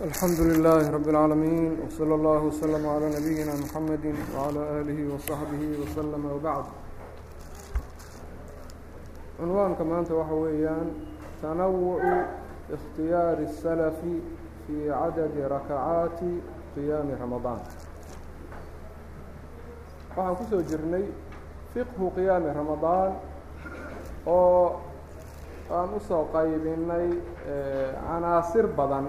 الحمد لله رب العالمين وصلى الله وسلم على نبينا محمد وعلى آله وصحبه وسلم وبعد cunwaanka maanta waxa weeyaan tanawucu اkhtiyaari السلف fي cadadi rakacaati qiyaami ramadaan waxaan kusoo jirnay fiqhu qiyaami ramadaan oo aan usoo qaybinay canaasir badan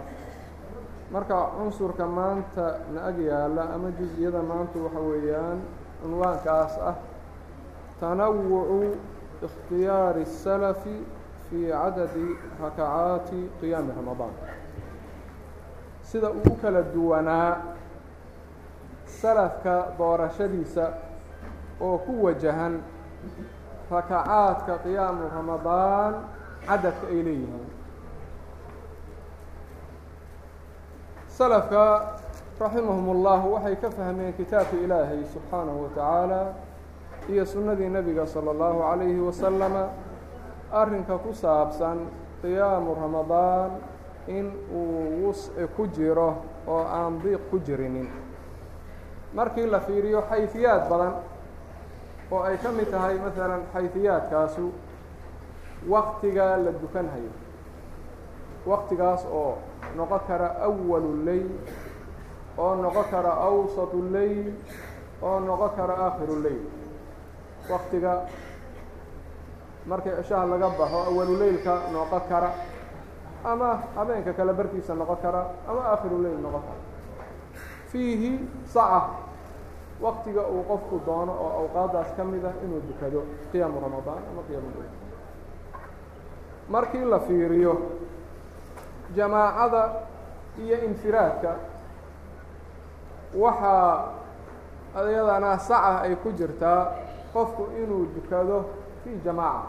marka cunsurka maanta na ag yaalla ama jus-iyada maanta waxa weeyaan cunwaankaas ah tanawucu ikhtiyaari الsalafi fii cadadi rakacaati qiyaami ramadaan sida uu u kala duwanaa salafka doorashadiisa oo ku wajahan rakacaadka qiyaamu ramadaan cadadka ay leeyihiin. salafka raximahum اllah waxay ka fahmeen kitaabka ilaahay subxaanahu wa tacaala iyo sunnadii nebiga salى اllahu عalayhi wasalama arrinka ku saabsan qiyaamu ramadaan in uu wusci ku jiro oo aan diiq ku jirinin markii la fiiriyo xayfiyaad badan oo ay ka mid tahay masalan xayfiyaadkaasu waktiga la dukanhayo waktigaas oo noqon kara awalu leyl oo noqon kara awsatu leyl oo noqon kara aakhiru leyl waktiga markii cishaha laga baxo awaluleylka noqon kara ama habeenka kale barkiisa noqon kara ama aakhiru leyl noqon kara. Fiihi saca waktiga uu qofku doono oo awqaadaas ka mid ah inuu dukado qiyaamu ramadaan ama qiyaamu leyl markii la fiiriyo jamaacada iyo infiraadka waxaa ayadana saca ay ku jirtaa qofku inuu dukado fii jamaaca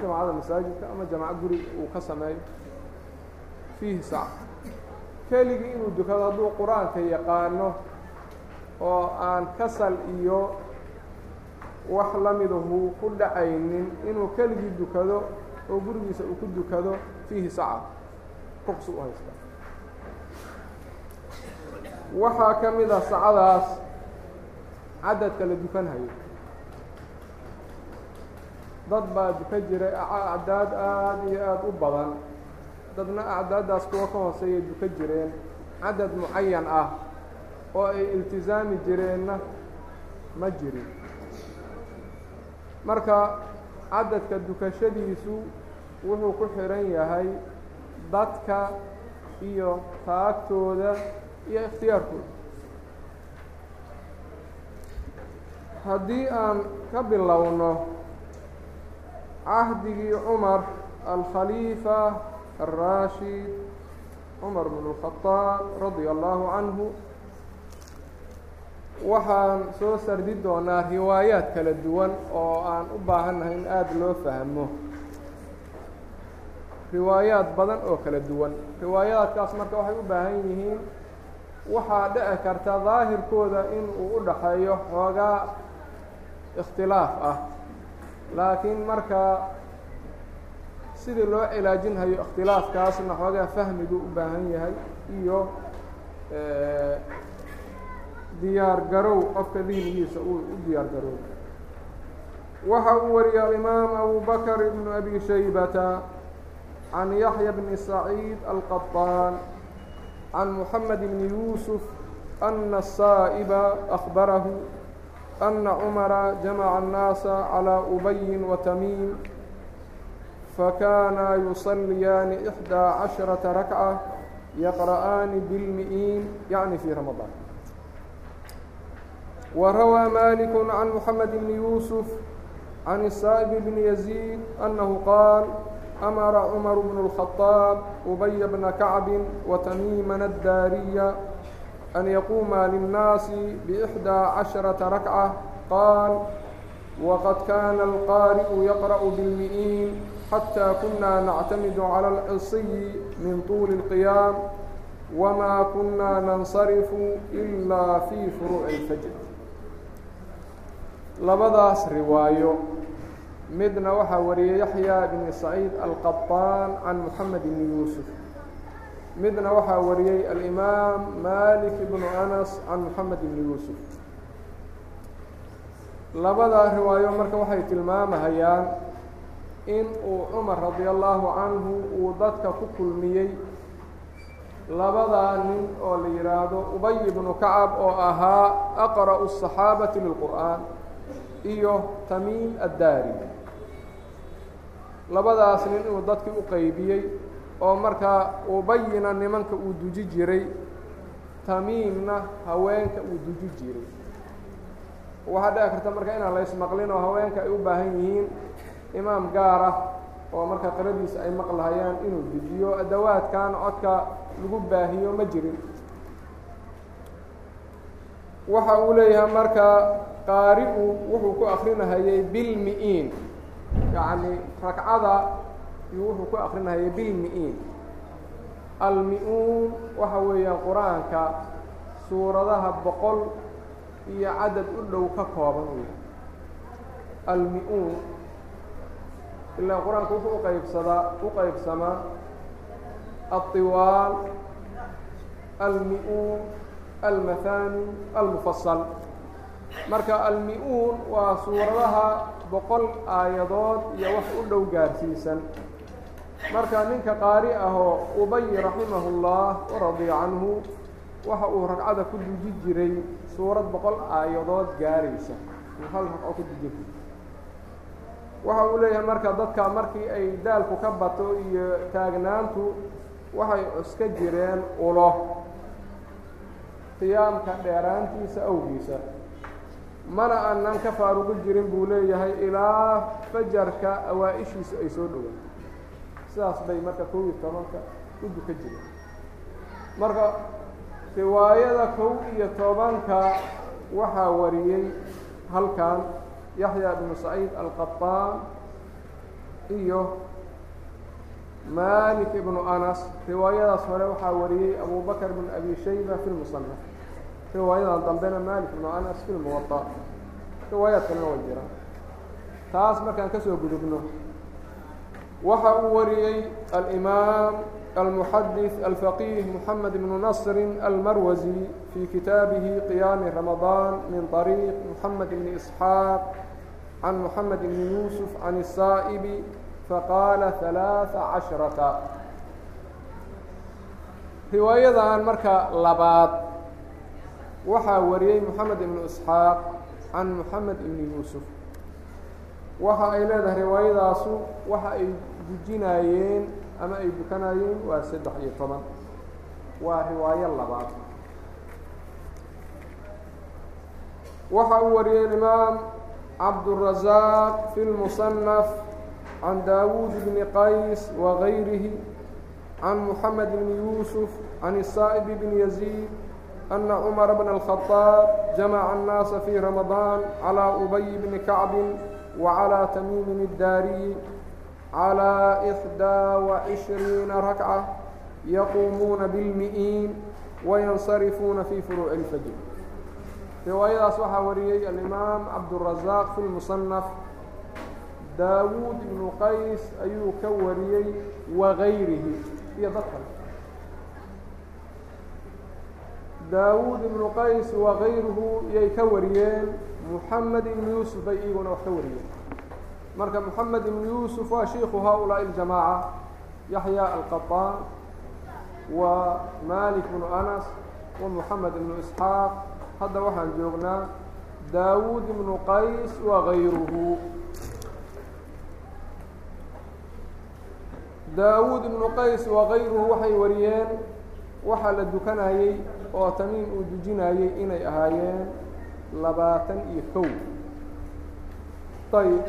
jamaacada masaajidka ama jamaaco guri uu ka sameeyo. Fiihi saca. Keligii inuu dukado hadduu qur'aanka yaqaano oo aan kasal iyo wax lamidahu ku dhacaynin inuu keligii dukado oo gurigiisa uu ku dukado fiihi saca ruqsi u haysta. Waxaa ka mid a sacadaas cadadka la dukanhayo dad baa duka jiray acdaad aada iyo aada u badan. Dadna acdaaddaas kuwa ka hooseeyay duka jireen. Cadad mucayan ah oo ay iltisaami jireenna ma jirin marka cadadka dukashadiisu wuxuu ku xihan yahay dadka iyo taagtooda iyo ikhtiyaarkooda haddii aan ka bilowno cahdigii cumar alkhaliifa alraashid cumar bn اlkhadaab radia allahu canhu waxaan soo sardi doonaa riwaayaad kala duwan oo aan u baahannahay in aada loo fahmo riwaayaad badan oo kala duwan. Riwaayaadkaas marka waxay u baahan yihiin waxaa dhici karta daahirkooda in uu u dhaxeeyo xoogaa ikhtilaaf ah. Laakiin marka sidii loo cilaajinhayo ikhtilaafkaasna xoogaa fahmigu u baahan yahay iyo diyaar garow qofka dihnigiisa uu u diyaar garow. Waxa uu wariyay alimaam abu bakr ibnu abi shaybata can yaxya bni saciid alqaطaan can muxamed bni yuusuf ana الsaaئba akbarahu أن cمر جمع الناaس على أبي وتميم فكانا يصليان إحدى عشhرة ركعة يقرآن بالمئين يعني في رمضان وروى مالك عن محمد بن يوسف عن السائب بن يزيد أنه قال أمر عمر بن الخطاب أبي بن كعب وتميما الدارية أن يقوما للناس بإحدى عشرة ركعة قال وقد كان القارئ يقرأ بالمئين حتى كنا نعتمد على العصي من طول القيام وما كنا ننصرف إلا في فروع الفجر labadaas riwaayo midna waxaa wariyey yaxya bn saciid alqaطaan can moxamed bni yuusuf midna waxaa wariyey alimaam malik ibnu anas can moxamed ibni yuusuf labadaa riwaayo marka waxay tilmaamahayaan in uu cumar radi allahu canhu uu dadka ku kulmiyey labadaa nin oo la yidhaahdo ubay ibnu kacab oo ahaa aqra'u الصaxaabati lilqur'aan iyo tamiim addaari labadaas nin inuu dadkii u qeybiyey oo markaa ubayina nimanka uu duji jiray tamiimna haweenka uu duji jiray. Waxaa dhici karta marka inaan laysmaqlin oo haweenka ay u baahan yihiin imaam gaar ah oo marka qiradiisa ay maqlahayaan inuu dejiyo adawaadkan codka lagu baahiyo ma jirin. Waxa uu leeyahay marka qaari-u wuxuu ku akrinahayay bilmi-iin yacni ragcada iyuu wuxuu ku akrinahayay bilmi-iin. Almi-uun waxa weeyaan qur'aanka suuradaha boqol iyo cadad u dhow ka kooban wey almi-uun ilaa qur'aanku wuxuu uqaybsadaa u qaybsamaa alطiwaal almi-uun almathani almufasal marka almi-uun waa suuradaha boqol aayadood iyo wax u dhow gaarsiisan. Marka ninka qaari ahoo ubay raximahu اllah waradiya canhu waxa uu ragcada ku duji jiray suurad boqol aayadood gaaraysa. Hal ragco ku duji waxa uu leeyahay marka dadka markii ay daalku ka bato iyo taagnaantu waxay cuska jireen ulo. Qiyaamka dheeraantiisa awgiisa mana aanan ka faaruqi jirin buu leeyahay ilaa fajarka awaa-ishiisu ay soo dhowaan. Sidaas bay marka kow iyo tobanka u duka jireen. Marka riwaayada kow iyo tobanka waxaa wariyey halkan yaxya bnu saciid alqaطaan iyo malik ibnu anas. Riwaayadaas hore waxaa wariyey abu bakr bn abi shayba fi lmusanaf riwaayadan dambena malik ibnu anas fi lmuwaطa riwaayaad kalena way jiraan taas markaan kasoo gudubno waxa uu wariyey alimaam المحدث الفقيه محمد بن نصر المروزي في كتابه قيام رمضان من طريق محمد بن إسحاق عن محمد بن يوسف عن السائب فقال ثلاث عشرة رواية مركة لباد وحا وريي محمد بن إسحاق عن محمد بن يوسف waxa ay leedahay riwaayadaasu waxa ay dujinaayeen ama ay dukanayeen waa saddex iyo toban waa riwaayo labaad waxa uu wariyey imaam cabdالرaزاq fi الmuصنف can dawud bni qays وغayrihi can mحamed bn yusuf can الsaaئب bn يزيد أna cmر bn الخطاab jamca الناasa fي رamaضان عlى أby bni كacb وعلى تميم الداري على إحدى وعشhريiن ركعة يقuمuuna بالمئين وينصرفuuna في فروع الفجر riwaayadaas waxaa wariyey الإماam cabدالرaزاq في المصنف dawud بن qays ayuu ka wariyey وغayrihi iyo dad kale dawud بن qays وغayruhu iyay ka wariyeen محamed بن يوسف bay iyaguna wax ka wariyeen marka محamed بن يوسف waa shiku haؤuلاaءi الجamاعة yaحyى الqطاn wa malik بن أنس ومحamed بن إسحاaq hadda waxaan joognaa dawud بن qays وغayruhu dawud بن qays وغayruhu waxay wariyeen waxaa la dukanayey oo tamiim uu dujinayey inay ahaayeen labaatan iyo kow ayb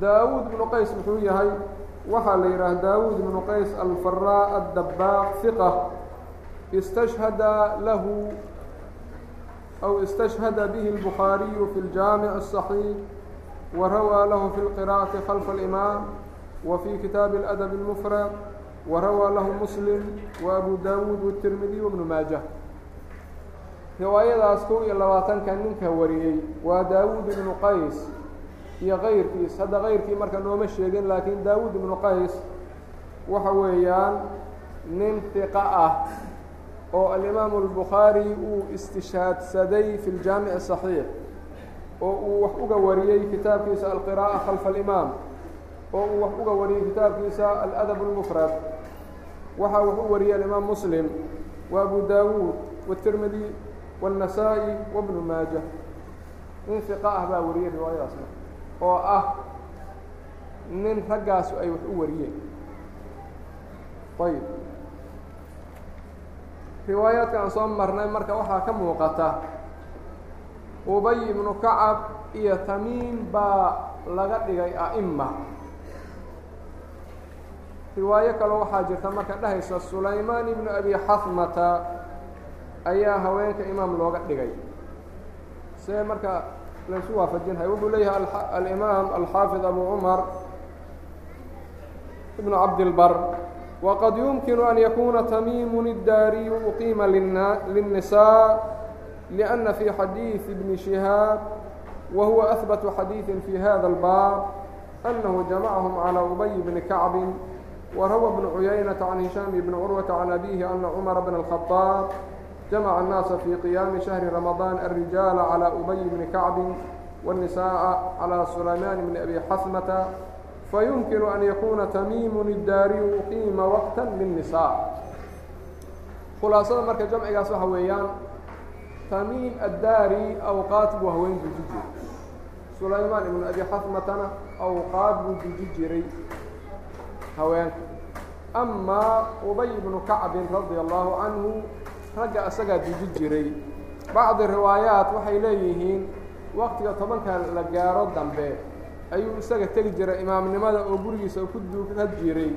daawuud ibnu qays muxuu yahay waxaa la yidhaah daawuud ibnu qays alfaraa addabaaq hiqa istashhada lahu aw istashhada bihi اlbukhaariyu fi اljaamic الصaxiix wa rawaa lahu fi اlqira'ati khalfa اlimaam wa fi kitaabi اladab اlmufrad warawaa lahu muslim wa abu dawuud wtirmidiy bnu maaja riwaayadaas kow iyo labaatanka ninka wariyey waa daawuud ibnu qays iyo kayrkiis hadda kayrkii marka nooma sheegin laakiin daawuud ibnu qays waxa weeyaan nin hiqa ah oo alimaamu albukhaari uu istishaadsaday fi ljaamic asaxiix oo uu wax uga wariyey kitaabkiisa alqiraa'a khalfa alimaam oo uu wax uga wariyey kitaabkiisa aladab lmufrad waxaa wax u wariyay alimaam muslim wa abu daawuud wاtirmidi wالnasaa-i wabnu maaja nin hiqa ah baa wariyey riwaayadaasna oo ah nin raggaasu ay wax u wariyeen ayb riwaayaadka aan soo marnay marka waxaa ka muuqata ubay ibnu kacab iyo tamiim baa laga dhigay a'ima riwaayo kale waxaa jirta marka dhahaysa sulaymaan ibnu abi xasmata ayaa haweenka imaam looga dhigay. See marka laysu waafajinhay wuxuu leeyahay alimaam alxaafid abu cumar ibnu cabdilbar waqad yumkinu an yakuna tamiimun iddaariyu uqiima linnisaa lianna fii xadiidi bni shihaab wa huwa ahbatu xadiidin fii hada albaab annahu jamacahum calaa ubay bni kacbin وروى بن عyينة عن هiشام بن عروة عن أبيه أن عمر بن الخطاب جمع الناaس في قيام شهر رمضان الرجاaل على أبي بن كعب والنساء على سليمان بن أبي حثمة فيمكن أن يكuna تميم الdاrي أقيma وقتا للنساء khulaaصada marka جمcigaas waxa weeyaan tamiim addaari awqaad buu haween duji jiray sulaymaan ibnu abi xasmatana awqaad buu duji jiray haweenka amaa ubay ibnu kacbin radia allahu canhu ragga asagaa duji jiray. Bacdi riwaayaat waxay leeyihiin waqtiga tobanka la gaaro dambe ayuu isaga tegi jiray imaamnimada oo gurigiisa ku duuka jiray.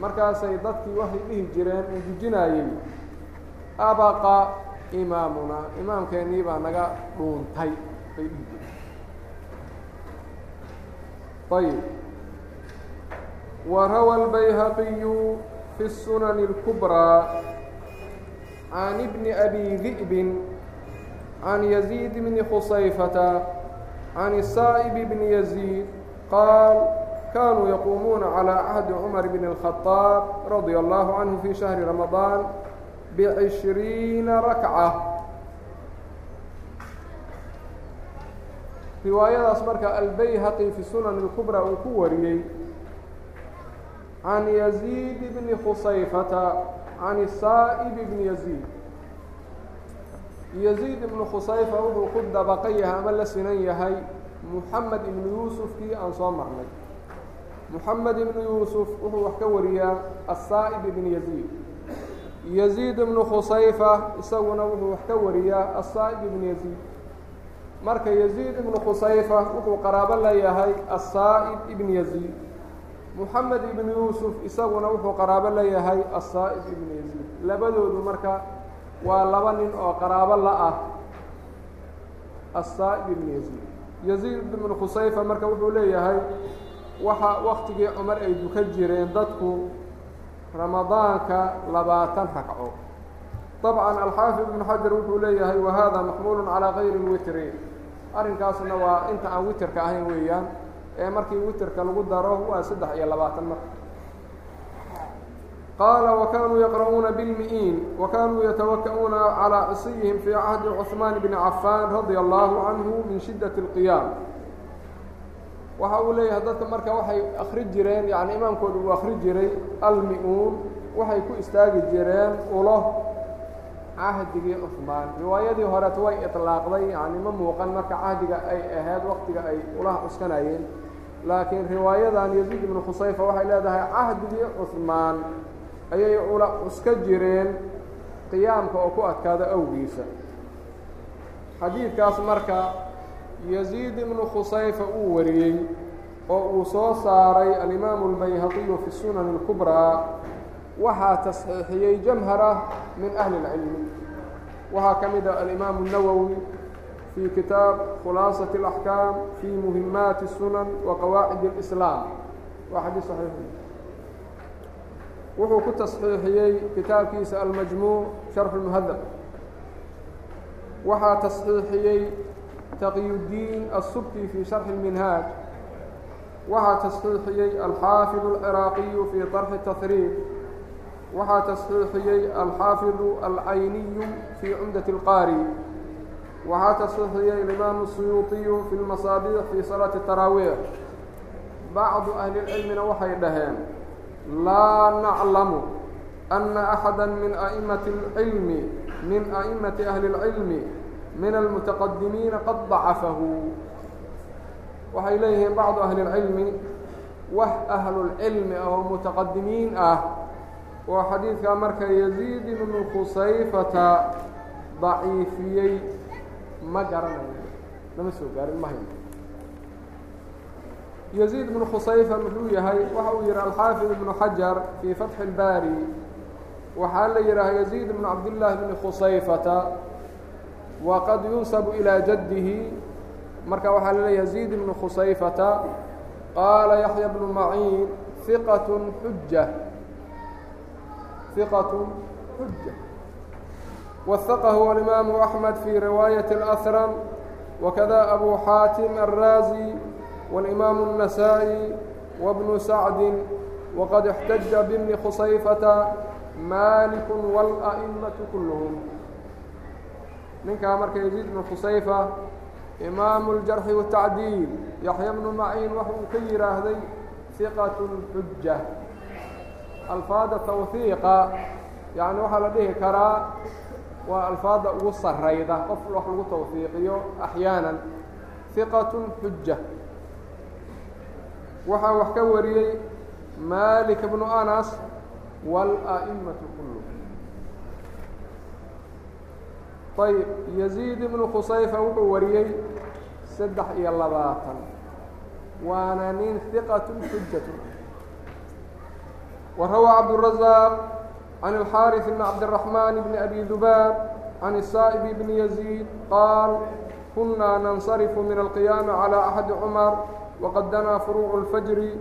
Markaasay dadkii waxay dhihi jireen uu dujinaayey abaqa imaamuna imaamkeennii baa naga dhuuntay bay dhihi jireen. Ayb وrawى الbayhaqiyu fi الsunan الكubrى can bni abi ذi'b can يزيid bni khusayfata can الsaaئب bni يزيid qaal kanuu yaquumuuna عalى cahdi cmar bn الخaطاab radي الlahu canه fi شhهri رamaضaan بعشhriina rakcة riwaayadaas marka albayhaqi fi sunan الكubrى uu ku wariyey can yaziid bni khusayfata can saa'ib bni yaziid yaziid ibnu khusayfa wuxuu ku dabaqan yahay ama la sinan yahay muxamed ibnu yuusufkii aan soo marnay muxamed ibnu yuusuf wuxuu wax ka wariyaa asaa'ib ibni yaziid yaziid ibnu khusayfa isaguna wuxuu wax ka wariyaa asaa'ib ibni yaziid marka yaziid ibnu khusayfa wuxuu qaraabo la yahay asaa'ib ibni yaziid muxamed ibnu yuusuf isaguna wuxuu qaraabo leeyahay asaa'ib ibnu yasiid labadoodu marka waa laba nin oo qaraabo la ah. Asaa'ib ibnu yasiid yasiid ibnu khusayfa marka wuxuu leeyahay waxa waktigii cumar ay duka jireen dadku ramadaanka labaatan ragco dabcan alxaafid ibnu xajar wuxuu leeyahay wahada maxmuulu calaa kayri witri arrinkaasna waa inta aan witerka ahayn weeyaan ee markii witerka lagu daro waa saddex iyo labaatan marka qaala wakanuu yaqra'uuna biاlmi'iin wakanuu yatawaka'uuna calىa cisiyihim fii cahdi cثmaan bni cafaan radia allahu canhu min shidaة اlqiyaam waxa uu leeyahay dadka marka waxay akri jireen yani imaamkooda uu akri jiray almi-uun waxay ku istaagi jireen ulo cahdigii cusmaan riwaayadii horeeta way iطlaaqday yani ma muuqan marka cahdiga ay ahayd waqtiga ay ulaha cuskanayeen laakiin riwaayadan yaziid ibnu khusayfa waxay leedahay cahdigii cusmaan ayay ula cuska jireen qiyaamka oo ku adkaada awgiisa xadiidkaas marka yaziid ibnu khusayfa uu wariyey oo uu soo saaray alimaamu اlbayhaqiyu fi sunan اlkubrىa waxaa tasxiixiyey jamhara min ahli اlcilmi waxaa ka mid a alimaamu الnawowi fii kitaab khulaasaة اlaxkaam fii muhimaati الsunan wa qawaacid اlislaam waa xadiis saxiix wuxuu ku tasxiixiyey kitaabkiisa almajmuuc sharxu اlmuhadab waxaa tasxiixiyey taqyudiin الsubki fii sharxi اlminhaaj waxaa tasxiixiyey alxaafid اlciraaqiyu fii طarxi tahriib waxaa tasxiixiyey alxaafidu alcayniyu fii cumdati اlqaari waxaa tasxiixiyey alimaamu الsuyuuطiyu fi lmasaabiix fii salaati taraawiix bacdu ahli اlcilmina waxay dhaheen laa naclamu ana axada min aimati اlcilmi min aimati ahli اlcilmi min almutaqadimiina qad dacafahu waxay leeyihiin bacdu ahli اlcilmi wax ahlulcilmi oo mutaqadimiin ah oo xadiidkaa marka yaziid ibnu khusayfata daciifiyey ma garanayo lama soo gaarin ma hayno yaziid ibnu khusayfa muxuu yahay waxa uu yihi alxaafid ibnu xajar fii fatxi اlbaari waxaa la yidhaha yaziid ibnu cabdillaahi bni khusayfata waqad yunsabu ilaa jaddihi marka waxaa la leeya yaziid ibnu khusayfata qaala yaxya bnu maciin hiqat xuja hiqat xuja wahaqahu alimaamu axmed fii riwaayati اlأhram wakada abu xaatim alraazi walimaamu النasaaئي wabnu sacdi waqad اxtaja bibni khusayfata malik wاlأئmaةu kulluhum ninkaa marka yaziid bnu khusayfa imaamu اljarxi والtacdiil yaxya bnu maciin waxa uu ka yidhaahday hiqat xuja alfaada tawhiiqa yani waxaa la dhihi karaa waa alfaadda ugu sarayda qof wax lagu tawfiiqiyo axyaanan hiqatun xuja waxaan wax ka wariyey malik bnu anas wاla'imatu kulu ayb yaziid ibnu khusayfa wuxuu wariyey saddex iyo labaatan. Waana nin hiqatun xujatun wa rawaa cabduلrazaaq can اlxaariث bn cabdالرaحman bn abi dubaab can الsaaئب bn yaziid qaal kunaa nansarifu min alqiyaami calى axadi cumar waqad danaa furuucu اlfajri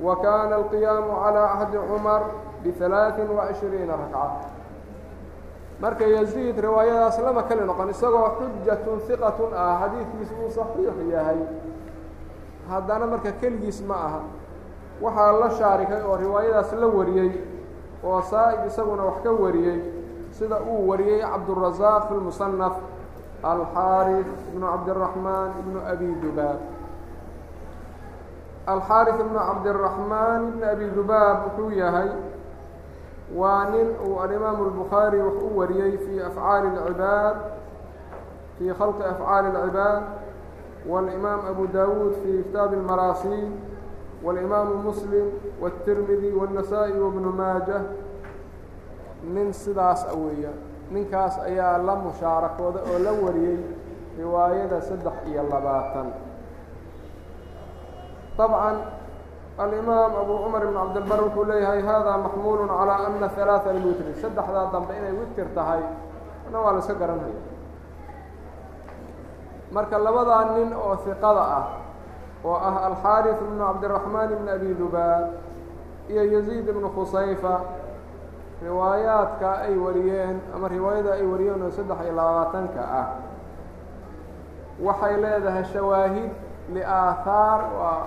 wa kana alqiyaamu calى axadi cumar biثalaaثin وعishriina rakca marka yaziid riwaayadaas lama kali noqon isagoo xujatun hiqatun ah xadiidkiis uu saxiix yahay haddana marka keligiis ma aha waxaa la shaarikay oo riwaayadaas la wariyey oo saa'ib isaguna wax ka wariyey sida uu wariyey cabdurasaaq fi lmusanaf alxaaris ibnu cabdiraxmaan ibnu abi dubaab. Alxaaris ibnu cabdiraxmaan ibnu abi dubaab wuxuu yahay waa nin uu alimaamu albukhaari wax u wariyey fii afcaali alcibaad fii khalqi afcaali alcibaad waalimaam abu daawuud fii kitaabi almaraasiil. wاlimaamu muslim wالtirmidi wالnasaa-i wabnu maaja nin sidaas a weeya ninkaas ayaa la mushaarakooda oo la wariyey riwaayada saddex iyo labaatan طabعا alimaam abu cumar ibn cabdilbar wuxuu leeyahay hada maxmuul calى ana halaaثa lwitri saddexdaa dambe inay witir tahay ana waa la iska garanaya marka labadaa nin oo hiqada ah oo ah alxaariث ibnu cabdiraxmaan ibn abi dubaab iyo yaziid ibnu khusayfa. Riwaayaadka ay wariyeen ama riwaayada ay wariyeen oo saddex iyo labaatanka ah. Waxay leedahay shawaahid liaahaar waa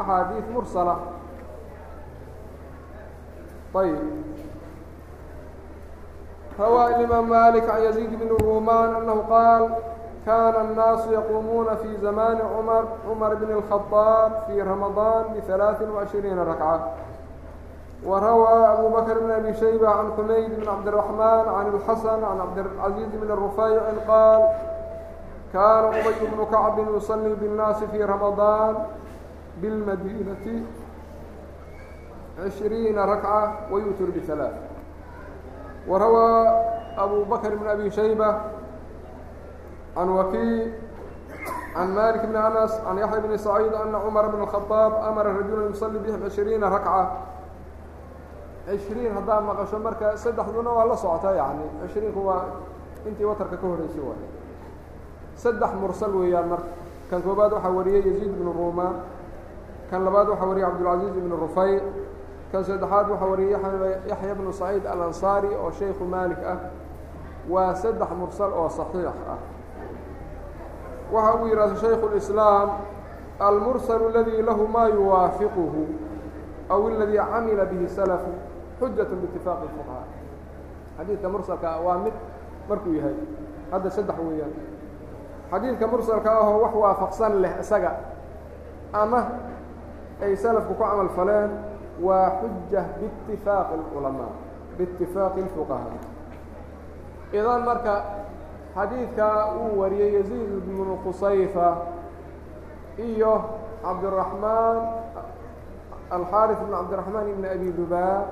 axaadiiث mursala. Ayb rawaa imaam malik can yaziid bn ruman anahu qaal kana الnaasu yaquumuuna fi zamani cmar cmar bn الkhaطاab fi ramaضan bثalaaثin وعishriina rakca وrawى abu bakr bn abi shayba can xumayd bn cabdالرaحman can الxasan can cabdالcaزiiz bn الrufayci qaal kana ubay bnu kacbi yuصlii bالnaasi fi ramaضan بالmdينة عشhريiنa ركعة ويuتر بثلاث وrawى أbو بكر بن أbي شhيبة عن وkيع عن مالك بن أنس عن يحيى بن سعيد أن cمر بن الخطاaب أmر رaجuلا يصلي بهم عشhريiنa ركعة عشhريiن haddaa maqشho marka سddexduna waa la socota yaعnي عشhريinku waa intii watrka ka horeysay waay سدdex mursل weeyaan marka kan koobaad waxaa wariyey يزيد بن الرومان kan labaad waxaa wariyey cabdالcaزيiز بن rufayc kan saddexaad waxaa wariyey yaxya bnu saciid alanصaari oo shayku maalik ah waa saddex mursal oo صaxiix ah waxa uu yihahda shayku الإسlaam almursal اladii lahu ma yuwaafiquhu aw اladii camila bihi slfu xujat biitifaaqi اfuqahaa xadiidka mursalka ah waa mid markuu yahay hadda saddex weeyaan xadiidka mursalka ahoo wax waafaqsan leh isaga ama ay salafku ku camal faleen waa xuja biitifaaqi اlculamaa biitifaaqi اlfuqahaa idan marka xadiidkaa uu wariyey yasiid ibnu qusayfa iyo cabdiraxmaan alxaaris ibn cabdiraxmaan ibn abi dubaab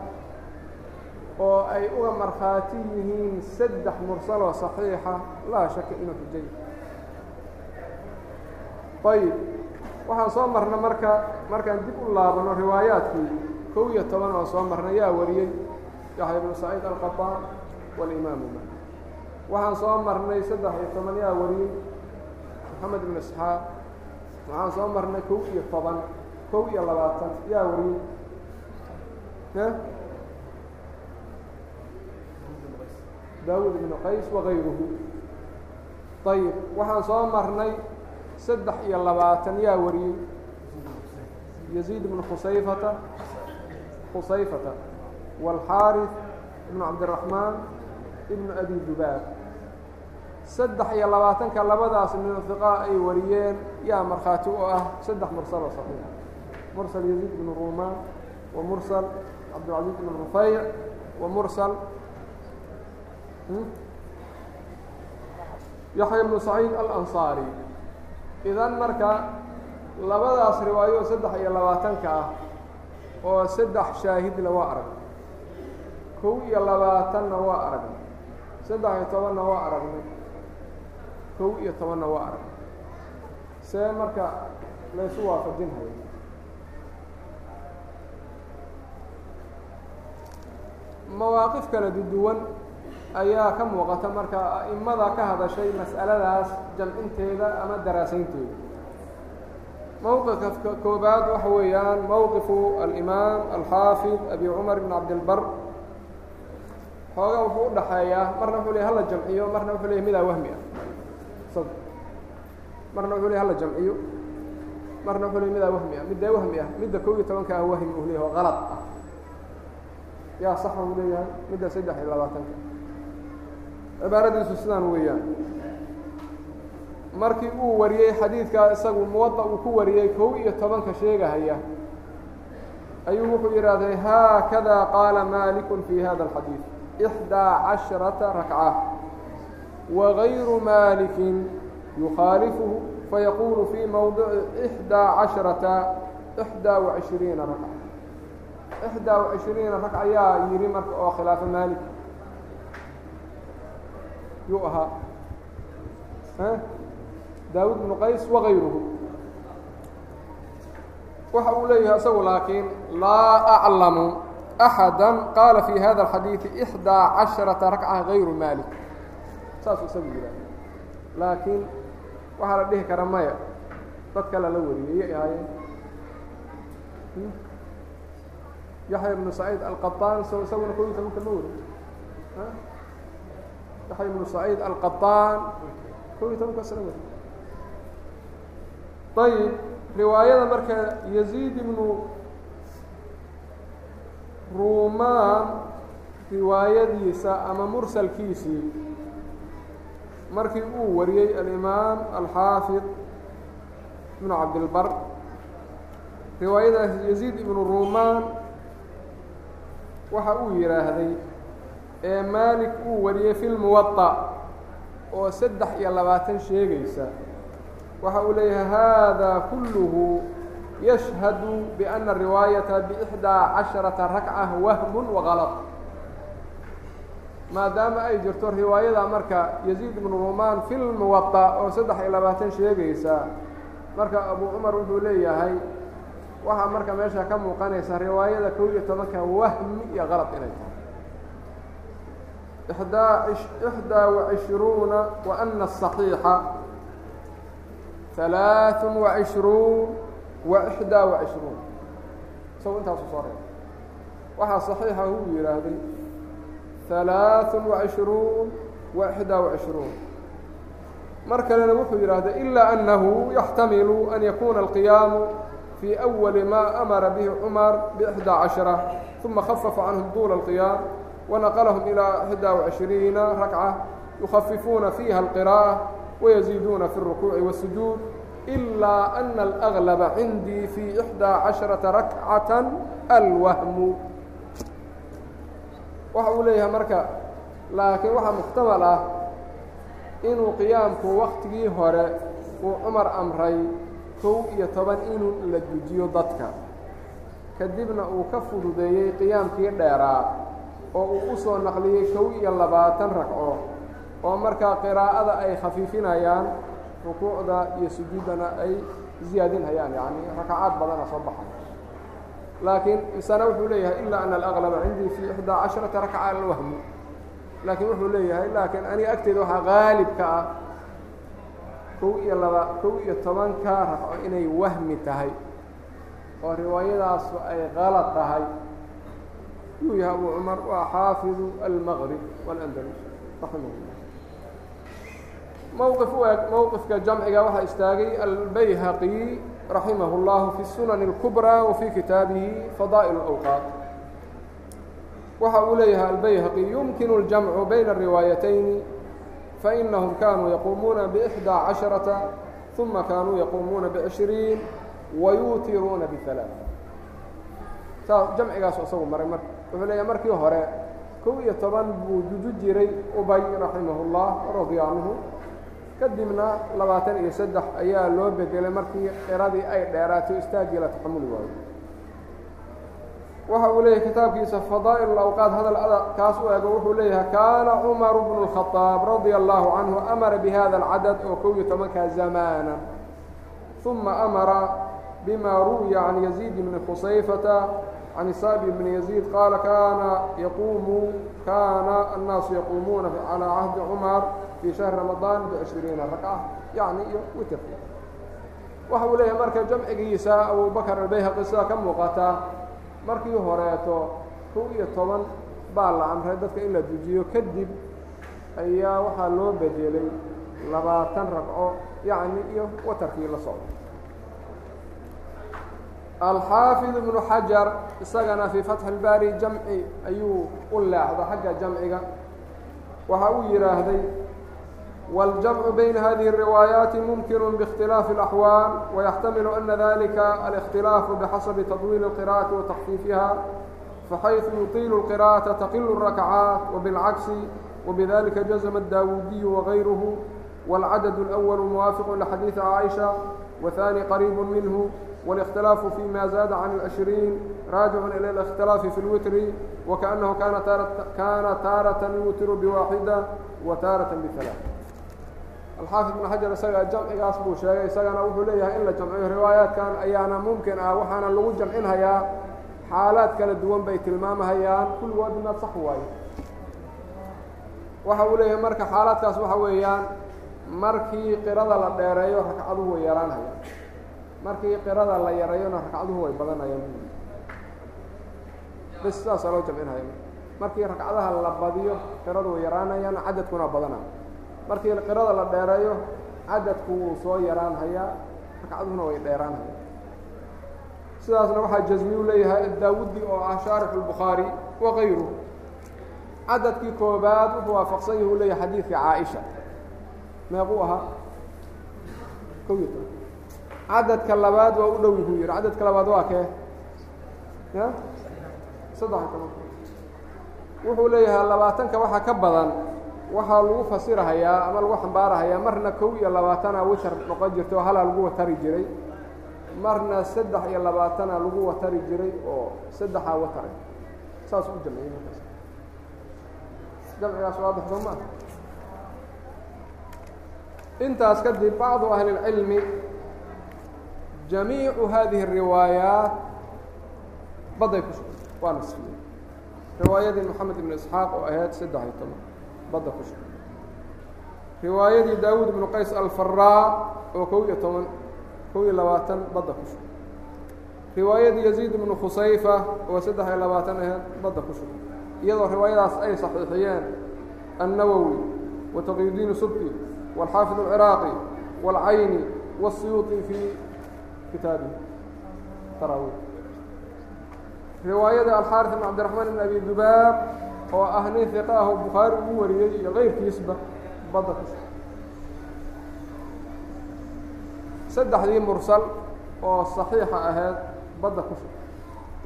oo ay uga markhaati yihiin saddex mursaloo saxiixa laa shaka inuu xujay. Ayib waxaan soo marna marka markaan dib u laabano riwaayaadkii kow iyo toban oo soo marna yaa wariyey yaxya ibnu saciid alqataan walimaamuma waxaan soo marnay saddex iyo toban yaa wariyey moxamed ibn isxaaq. Waxaan soo marnay kow iyo toban kow iyo labaatan yaa wariyey daawud ibnu qays wakayruhu ayib waxaan soo marnay saddex iyo labaatan yaa wariyey yaziid ibnu khusayfata. Khusayfata. Wاlxaariث ibnu cabdiraxmaan ibnu abi dubaab saddex iyo labaatanka labadaas min fiqaa ay wariyeen yaa markhaati u ah saddex mursalo saxiix. Mursal yaziid ibnu rumaan wa mursal cabdilcaziiz ibn rufayc wa mursal yaxya ibnu saciid alansaari. Idan marka labadaas riwaayo saddex iyo labaatanka ah oo saddex shaahidla waa aragnay kow iyo labaatanna waa aragnay saddex iyo tobanna waa aragnay kow iyo tobanna waa aragnay see marka laysu waafajinhayo. Mawaaqif kala duwan ayaa ka muuqata marka a'imada ka hadashay mas'aladaas jamcinteeda ama daraasaynteeda. Mowqifka koobaad waxa weeyaan mowqifu alimaam alxaafid abi cumar ibn cabdilbar. Xoogaa wuxuu u dhaxeeyaa marna wuxuu ley hala jamciyo? Marna wuxuu ley midaa wahmi ah marna wuxuu ley hala jamciyo. Marna wuxuu ley midaa wahmi ah middaa wahmi ah midda kow iyo tobanka ah wahmi uu leeyahay oo qalad ah. Yaa saxa uu leeyahay midda saddex iyo labaatanka. Cibaaradiisu sidaan weeyaan. Markii uu wariyey xadiidkaa isagu muwada uu ku wariyey kow iyo tobanka sheegahaya ayuu wuxuu yidhaahday haakada qaala maaliku fi hada alxadiid ixdaa casharata rakca wagayru maalikin yukhaalifuhu fayaquulu fii mowdici ixdaa casharata ixdaa wacishriina rakca ixdaa wacishriina rakca ayaa yidhi marka oo khilaafa maalik yuu ahaa daawud bnu qays wagayruhu waxa uu leeyahay isagu laakiin laa aclamu axada qaala fi hada alxadiidi ixdaa casharata rakca gayru maalik saasuu isagu yidhahda laakiin waxaa la dhihi kara maya dad kale la wariyey yay ahaayeen yaxya ibnu saciid alqaطaan so isaguna kow iyo tobanka ma wari yaxya ibnu saciid alqaطaan kow iyo tobanka sala wari ayib riwaayada marka yaziid ibnu rumaan riwaayadiisa ama mursalkiisii markii uu wariyey alimaam alxaafid ibnu cabdilbar riwaayadaas yaziid ibnu rumaan waxa uu yidhaahday ee maalik uu wariyey fi lmuwaطa oo saddex iyo labaatan sheegaysa waxa uu leeyahay hada kulluhu yashhadu biأna riwaayata bإxdaa caشharaةa rakca wahmu وغalط maadaama ay jirto riwaayada marka yaziid ibnu rumaan fi lmuwaa oo saddex iyo labaatan sheegaysa marka abu cumar wuxuu leeyahay waxaa marka meesha ka muuqanaysa riwaayada kow iyo tobanka wahmi iyo qalad inay tahay. Daa ixdaa waishruuna wa ana asaxiixa halaaثun waishruun wa ixdaa waishruun isago intaasu soo reebay waxaa saxiixa uu yidhaahday ثaلaaث وعشhruun وإxdaa وعشhruun mar kalena wuxuu yidhaahday إilaa أنahu يxtamilu أn yakuna القiyaamu fي أwali ma amara bihi cmar بإxdaa caشhرة ثuma خففa canهum طuula القiyaam ونqلهم إilى إحدى وعشhريiنa ركعة يخففوuna فيha القراءة ويزيدوuna في الركوع والسجوud إلا أن الأغلب عindيi في إحدى عشhرaةa ركعaة الوهم waxa uu leeyahay marka laakiin waxaa muxtamal ah inuu qiyaamku waktigii hore uu cumar amray kow iyo toban inuu la dujiyo dadka. Kadibna uu ka fududeeyey qiyaamkii dheeraa oo uu u soo naqliyey kow iyo labaatan ragco oo markaa qiraa'ada ay khafiifinayaan rukuucda iyo sujuuddana ay ziyaadinhayaan yacni rakacaad badana soo baxay laakiin isana wuxuu leeyahay ilaa ana alaqlaba cindii fii ixdaa casharata rakca alwahmu laakiin wuxuu leeyahay laakiin aniga agteeda waxaa qaalibka ah kow iyo laba kow iyo tobanka ragco inay wahmi tahay oo riwaayadaasu ay qalad tahay. Yuu yahay abu cumar waa xaafidu almaqrib walandalus raximah llah mowqif u eg mowqifka jamciga waxaa istaagay albayhaqi raximah اllahu fi sunan اlkubrى wa fii kitaabihi fadaa'il اlawqaat waxa uu leeyahay albayhaqi yumkinu اljamcu bayna الriwaayatayni fainahum kanuu yaquumuuna bإxdى caشharaةa ثuma kanuu yaquumuuna bcishriin wayuutiruuna biثalaaث saas jamcigaasu isagu maray marka wuxuu leeyahay markii hore kow iyo toban buu juju jiray ubay raximah اllah radia canhu kadibna labaatan iyo saddex ayaa loo bedelay markii iradii ay dheeraato istaagii la taxamuli waayo waxa uu leeyahay kitaabkiisa fadaa'il awqaad hadal ada kaas u eego wuxuu leeyahay kaana cumaru bnu اkhadaab radia allahu canhu amara bihada alcadad oo kow iyo tobankaa zamaana. Uma amara bima ruwiya can yaziid bni khusayfata can isaabi bni yaziid qaala kaana yaquumu kaana annaasu yaquumuuna calىa cahdi cumar fii shahri ramadaan bcishriina rakca yacni iyo witerka waxa uu leeyahay marka jamcigiisa abubakr albayhaqi sidaa ka muuqata markii horeeto kow iyo toban baa la amray dadka in la dujiyo kadib ayaa waxaa loo bedelay labaatan ragco yacni iyo watarkii la socdo alxaafid ibnu xajar isagana fii fatxi اlbaari jamci ayuu u leexda xagga jamciga. Waxa uu yidhaahday wاljamcu bayna hadihi الriwaayaati mumkinu bاkhtilaafi اlaxwaal wayaxtamilu ana dalika alikhtilaafu bixasabi tadwiili اlqira'ati wa takfiifiha faxayثu yutiilu اlqira'ata taqilu الrakcaat wbاlcagsi wbidalika jazma daawudiyu wagayruhu wاlcadad اlأwal muwaafiqu lxadiiثi caaisha waثani qariib minhu. والاختلاف فيما زاد عن العشرين راجع إلى الاختلاف في الوتر وكأنه كان تارة, كان تارة يوتر بواحدة وتارة بثلاث alxaafid ibn xajar isaga jamcigaas buu sheegay isagana wuxuu leeyahay in la jamciyo riwaayaadkan ayaana mumkin ah waxaana lagu jamcinhayaa xaalaad kala duwan bay tilmaamahayaan kulligoodna sax waaye waxa uu leeyahay marka xaalaadkaas waxa weeyaan markii qirada la dheereeyo ragcaduhu way yaraanhayaan markii qirada la yareeyona ragcaduhu way badanayaan bas sidaasaa loo jamcinaya markii ragcadaha la badiyo qiradu way yaraanayaan cadadkuna badanaya markii qirada la dheereeyo cadadku wuu soo yaraanhayaa ragcaduhuna way dheeraanhaya sidaasna waxaa jasmiyu leeyahay daawudi oo ah shaarix lbukhaari wa kayruh cadadkii koobaad wuxuu waafaqsan yahi u leeyahay xadiidka caaisha. Meequu ahaa? Kow iyo toban cadadka labaad waa u dhow yuhu yihi cadadka labaad waa kee? Ya? Saddex wuxuu leeyahay labaatanka waxaa ka badan waxaa lagu fasirahayaa ama lagu xambaarahayaa marna kow iyo labaatana witar noqon jirtay oo halaa lagu watari jiray. Marna saddex iyo labaatana lagu watari jiray oo saddexaa wataray saas u jamciyey markaas. Jamcigaas waadix soo maa intaas kadib bacdu ahli اlcilmi jamiicu hadihi الriwaayaat baday ku sugay waa nasfiyey riwaayadii moxamed ibn isxaaq oo ahayd saddex iyo toban badda ku sugay riwaayadii daawuud ibnu qays alfaraa oo kow iyo toban kow iyo labaatan badda ku sugay riwaayadii yaziid ibnu khusayfa oo saddex iyo labaatan ahayd badda ku sugay iyadoo riwaayadaas ay saxiixiyeen النawwi وتqيudiin subki والxaafiظ الcراaqي والcayni والsiyuuطi fii kitaabi taraawiih riwaayada alxaaris ibn cabdiraxmaan ibn abi dubaab oo ah nin hiqa ah oo bukhaari ugu wariyey iyo keyrkiisba badda ku saddexdii mursal oo saxiixa ahayd badda ku shug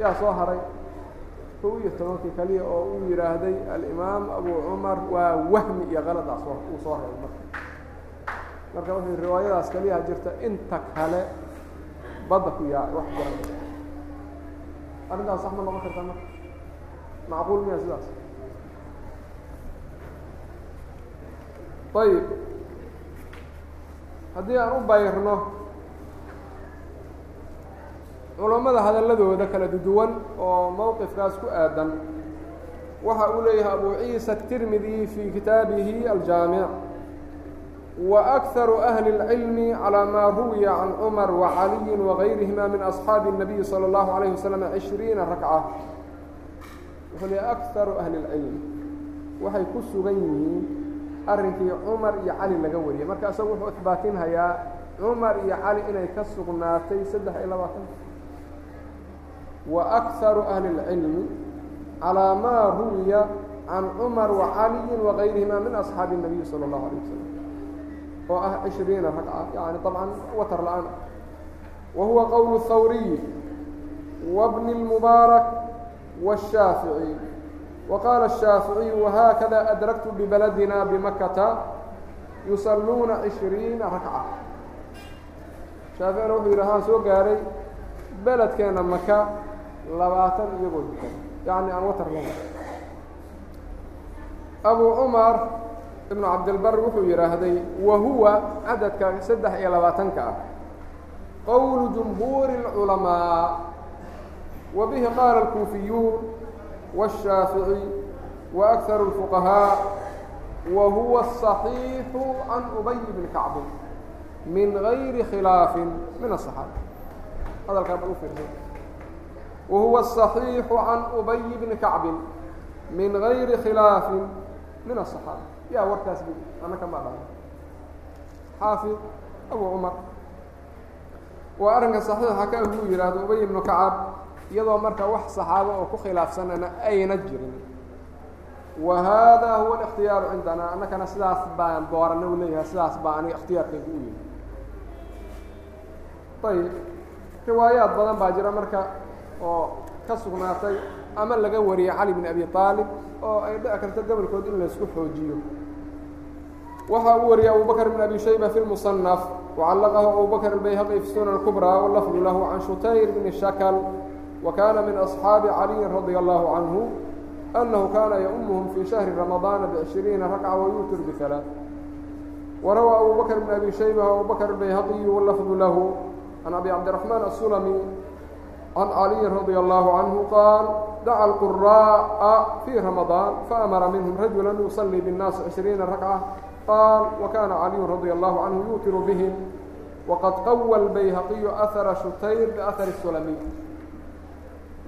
yaa soo haray kow iyo tobankii kaliya oo uu yidhaahday alimaam abu cumar waa wahmi iyo kaladaas uu soo haray marka. Marka wuxuu riwaayadaas kaliyaha jirta inta kale badda ku yaa wax garan. Arrintaas sax ma noqon kartaa marka macquul miya sidaas. Ayib haddii aan u bayrno culammada hadalladooda kala duwan oo mowqifkaas ku aadan waxa uu leeyahay abu ciisa الtirmidi fii kitaabihi aljaamic wa أkharu أhli الcilmi calى ma ruwiya can cumar وacaliyi وagayrihima min أصxaabi الnabiyi salى اllahu عalayه waslm عishriina rakca wuxuu leeyahy akharu ahli اlcilmi waxay ku sugan yihiin arrinkii cumar iyo cali laga wariyay marka isagu wuxuu isbaatinhayaa cumar iyo cali inay ka sugnaatay saddex iyo labaatan wa akharu ahli اlcilmi calىa maa ruwiya can cumar wacaliyi wagayrihima min asxaabi الnabiyi salى اllahu alيه wasalam oo ah cishriina ragca ah, yani abcan watar la'aan. Wahuwa qowlu hawriyi wabni اlmubaarak wالshaafiعي وqاaل الشhاaفiعي وhkda أdركت ببلدنا بمkةa يuصلوna عشhريiنa رaكعة شhaaفiعina وxuu yidhi haan soo gaaray beldkeena maka labaatan iyagoo dukan yaعnي aan watr lahayn أbو cmر iبن cabdilbr wuxuu yidhaahday wahuwa cadadka saddex iyo labaatanka ah qowl جمهuur العلماء وبه qاaل الكوفiyuun والشhاaفعي وأكثر الفقهاء وهو الصحيiح عن أبي بن كعب من غير khلاaف من الصحاaبة hadalkaa bal ufiirsa وهuوa الصحيiح عن أبي بن كعب من غayri khلاaف من الصحاaبة yaa warkaas bi ana kama dhala xaafid abu cumar. Waa arrinka saxiixa haka inuu yidhaahdo ubay ibnu kacaab iyadoo marka wax saxaabo oo ku khilaafsanana ayna jirin. Wa haada huwa اlاkhtiyaaru cindana annakana sidaas baan doorana u leeyahay sidaas baa aniga ikhtiyaarkaygu u yimi ayib riwaayaad badan baa jira marka oo ka sugnaatay ama laga wariyey cali bn abi طaalib oo ay dhici karto gobolkood in laysku xoojiyo waxa uu wariyey abu bakr bn abi shayba fi اlmuصنف وcalaqahu abu bakr الbayhaqi fi sunan الكbrى wlafdu lahu can shutayr bn shakl وkana min أصxaabi عaliyi radي الlahu canه أnnahu kana yaؤmhm fi شhahri رamaضاana بعشhiriina rakca wayutir bثaلaaث warawى abu bakr bn abi shayba abu bakr الbayhaqiyu wlafdu lahu can abi cabdiرaحman الsulmi can عaliyi radي الlahu canه qaal daca alquraa'a fii ramadaan faamara minhum rajula yusallii binnaasi cishriina ragca qaal wakana caliyun radia allahu canhu yuutiru bihim waqad qawa albayhaqiyu ahara shutayr biahari sulami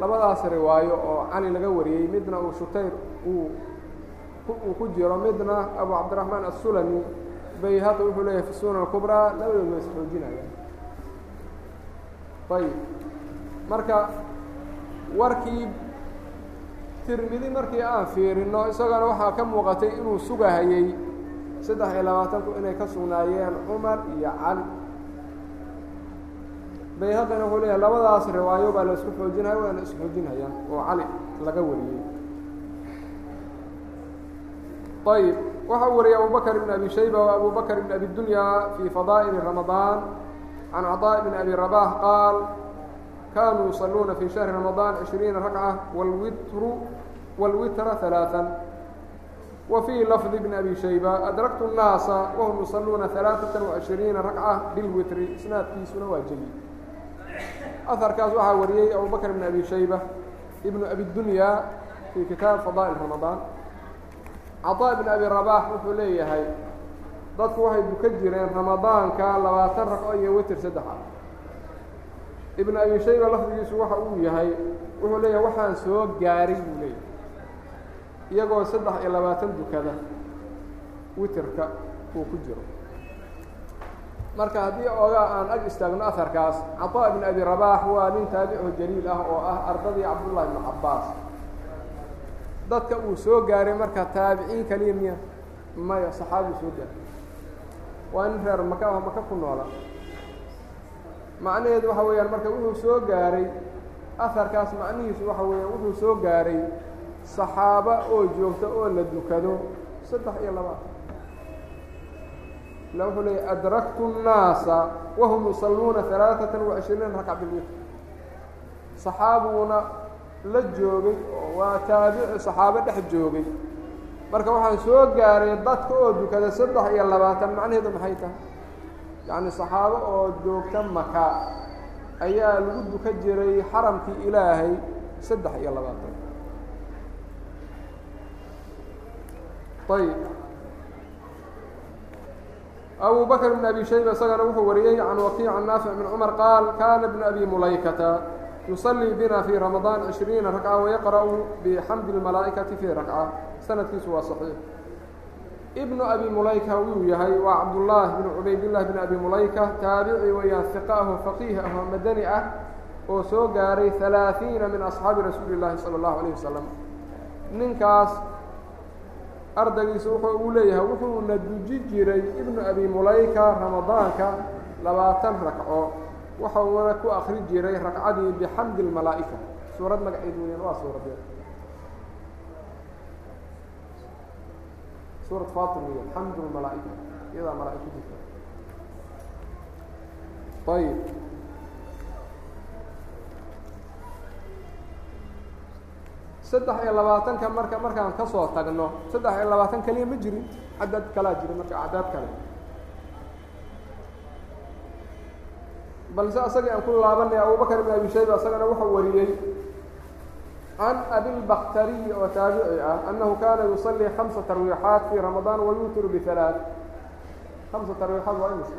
labadaas riwaayo oo cali laga wariyey midna uu shutayr uu uu ku jiro midna abu cabdiraxmaan asulami bayhaqi wuxuu leeyahay fi sunan kubraa labadood waa isxoojinaya ayib marka warkii tirmidi markii aan fiirino isagana waxaa ka muuqatay inuu sugahayey saddex iyo labaatanku inay ka sugnaayeen cumar iyo cali bayhaqina wuxuu leeyahay labadaas riwaayo baa la isku xoojinaya waana isxoojinhayaan oo cali laga wariyey. Ayb waxaa wariyey abubakr ibn abi shayba wa abu bakr ibn abi dunya fii fadaa'ili ramadaan. Can caطaa' bn abi rabax qaal kanuu yuصaluuna fi shahri ramaضaan عishriina rakcة wاlwitru wاlwitra ثaلaaثا wa fii lafdi bn abi shayba adraktu الnaasa wahum yuصaluuna ثaلaaثaة وعishriina rakcة bilwitri isnaadkiisuna waa jeli aharkaas waxaa wariyey abu bakr bn abi shayba ibnu abi dunya fii kitaab fadaa'il ramaضaan caطاء bn abi rabax wuxuu leeyahay dadku waxay dukan jireen ramadaanka labaatan raqo iyo witr saddex ah ibn abi shayba lafdigiisu waxa uu yahay wuxuu leeyahay waxaan soo gaaray buu leeyahay. Iyagoo saddex iyo labaatan dukada witrka uu ku jiro. Marka haddii ogaa aan ag istaagno aharkaas caطaa ibn abi rabaax waa nin taabico jaliil ah oo ah ardadii cabdullahi ibnu cabaas dadka uu soo gaaray marka taabiciin kaliya miya maya saxaabiu soo gaaray. Waa nin reer maka maka ku noola macnaheedu waxa weeyaan marka wuxuu soo gaaray aharkaas macnihiisu waxa weeyaan wuxuu soo gaaray saxaaba oo joogta oo la dukado saddex iyo labaatan ila wuxuu leeyay adraktu الnaasa wahum yusaluuna ثalaaثaةa وacishriina rakca bilwitr saxaabuuna la joogay oo waa taabici saxaabo dhex joogay marka waxaan soo gaaray dadka oo dukada saddex iyo labaatan macnaheedu maxay tahay Yacni saxaabo oo joogta maka ayaa lagu duka jiray xaramkii ilaahay saddex iyo labaatan. Ayb abu bakr bn abi shayba isagana wuxuu wariyey can wakiic can naafic bn cumar qaal kana bn abi mulaykata yusalii bina fii ramadaan cishriina rakca wayaqra'u bixamdi اlmalaa'ikati fii rakca sanadkiisu waa saxiix ibnu abi mulayka wuu yahay waa cabdullaahi bn cubaydillahi bn abi mulayka taabici weeyaan hiqa ah oo faqiih ah oo madani ah oo soo gaaray halaaثiina min asxaabi rasuuli اllahi salى اllahu alayh wasalam ninkaas ardaygiisa wuxuu uu leeyahay wuxuuna duji jiray ibnu abi mulayka ramadaanka labaatan ragco waxauna ku akri jiray ragcadii bixamdi اlmalaa'ika suurad magaceed weeyaan waa suuradee suurad fatir weeyaan xamdu lmalaa'ika iyadaa malaa'ika ku jirta. Ayib saddex iyo labaatanka marka markaan ka soo tagno saddex iyo labaatan keliya ma jirin cadad kalaa jira marka acdaad kale. Balse asagii aan ku laabanay abubakr ibn abi shayba isagana wuxuu wariyey can abilbakhtariyi oo taabici ah annahu kaana yusalii hamsa tarwiixaat fii ramadaan wayutiru bialaa hamsa tarwiixaad waa imis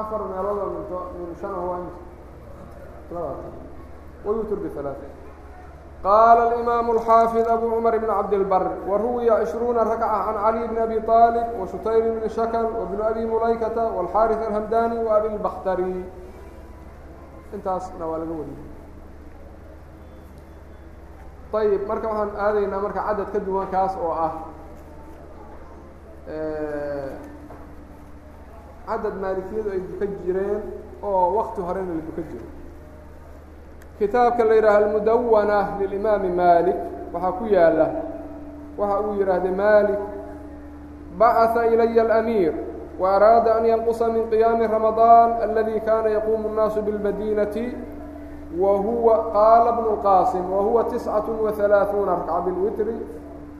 afar meeloodoo minto min shan ah waa imis wayutiru bialaa qaala alimaamu alxaafid abu cumar bn cabdilbar wa ruwiya cishruuna rakca can caliy bni abi aalib wa shutayb bni shakan wa bni abi mulaykata walxaaris alhamdani wa abilbakhtari intaasna waa laga wariyey. Ayb marka waxaan aadaynaa marka cadad ka duwan kaas oo ah cadad maalikiyadu ay duka jireen oo wakti horena la duka jiro kitaabka la yidhaha almudawana lilimaami malik waxaa ku yaalla waxa uu yidhaahday malik bacaa ilaya alamiir. وأraada an yanqusa min qiyaami ramadaan aladi kana yaquumu الnaasu biاlmadinati wa huwa qaala bnu اlqasim wahuwa tiscaة وaثalaaثuuna rakca bilwitri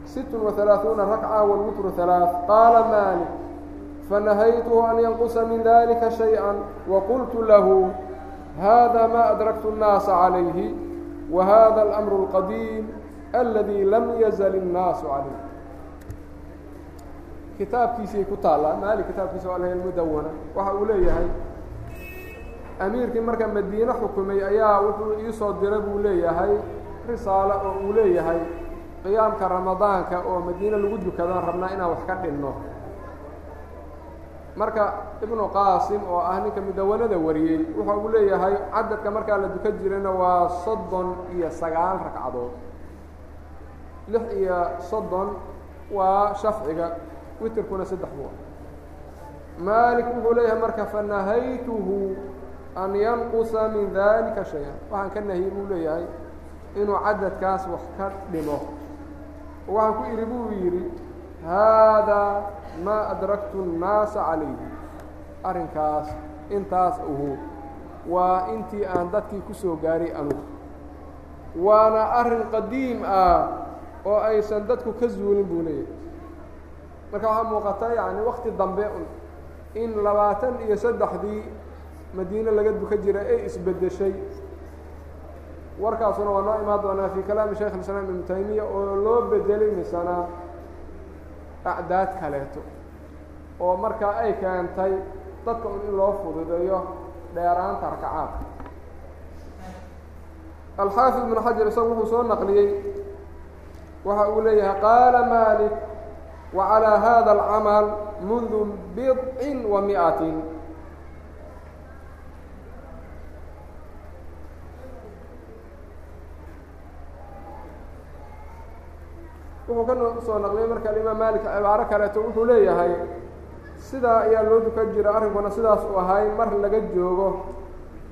sit وaثalaaثuuna rakca wاlwitru ثalaaث qaala malik fanahaytuhu an yanqusa min dalika شhayئa waqultu lahu hذا ma أdركت الناaس عaليه وhذا الأمر القديم الذي lم يزل الناaس عaليه kitaabkiisay ku taala maali kitaabkiisa waa l mudawna waxa uu leeyahay أmiirkii marka madiine xukumay ayaa wuxuu iisoo diray buu leeyahay risaalo oo uu leeyahay qiyaamka ramadaanka oo madiine lagu dukadaan rabnaa inaan wax ka dhinno marka ibnu qaasim oo ah ninka mudawanada wariyey wuxa uu leeyahay cadadka markaa la dukan jirayna waa soddon iyo sagaal ragcadood lix iyo soddon waa shafciga witerkuna saddex buu maalik wuxuu leeyahay marka fanahaytuhu an yanqusa min dalika shay-an. Waxaan ka nahiyey buu leeyahay inuu cadadkaas wax ka dhimo. Waxaan ku idhi buu yidhi haadaa ma adraktu الnaasa calayhi. Arrinkaas intaas uhu waa intii aan dadkii ku soo gaaray anugu. Waana arrin qadiim ah oo aysan dadku ka zuulin buu leeyahay marka waxaa muuqata yani wakti dambe in labaatan iyo saddexdii madiine laga duka jiray ay isbeddeshay. Warkaasuna waa noo imaan doonaa fii kalaami shaykh اislaam ibnu taymiya oo loo bedelay misanaa acdaad kaleeto oo markaa ay keentay dadka un in loo fududeeyo dheeraanta rakacaadka alxaafid ibnu xajar isagu wuxuu soo naqliyey waxa uu leeyahay qaala malik wa calىa hada اlcamal mundu bidci wa miئatin wuxuu ka soo naqliyay marka alimaam malik cibaaro kaleeto wuxuu leeyahay sidaa ayaa loo dukan jira arrinkuna sidaas uu ahay mar laga joogo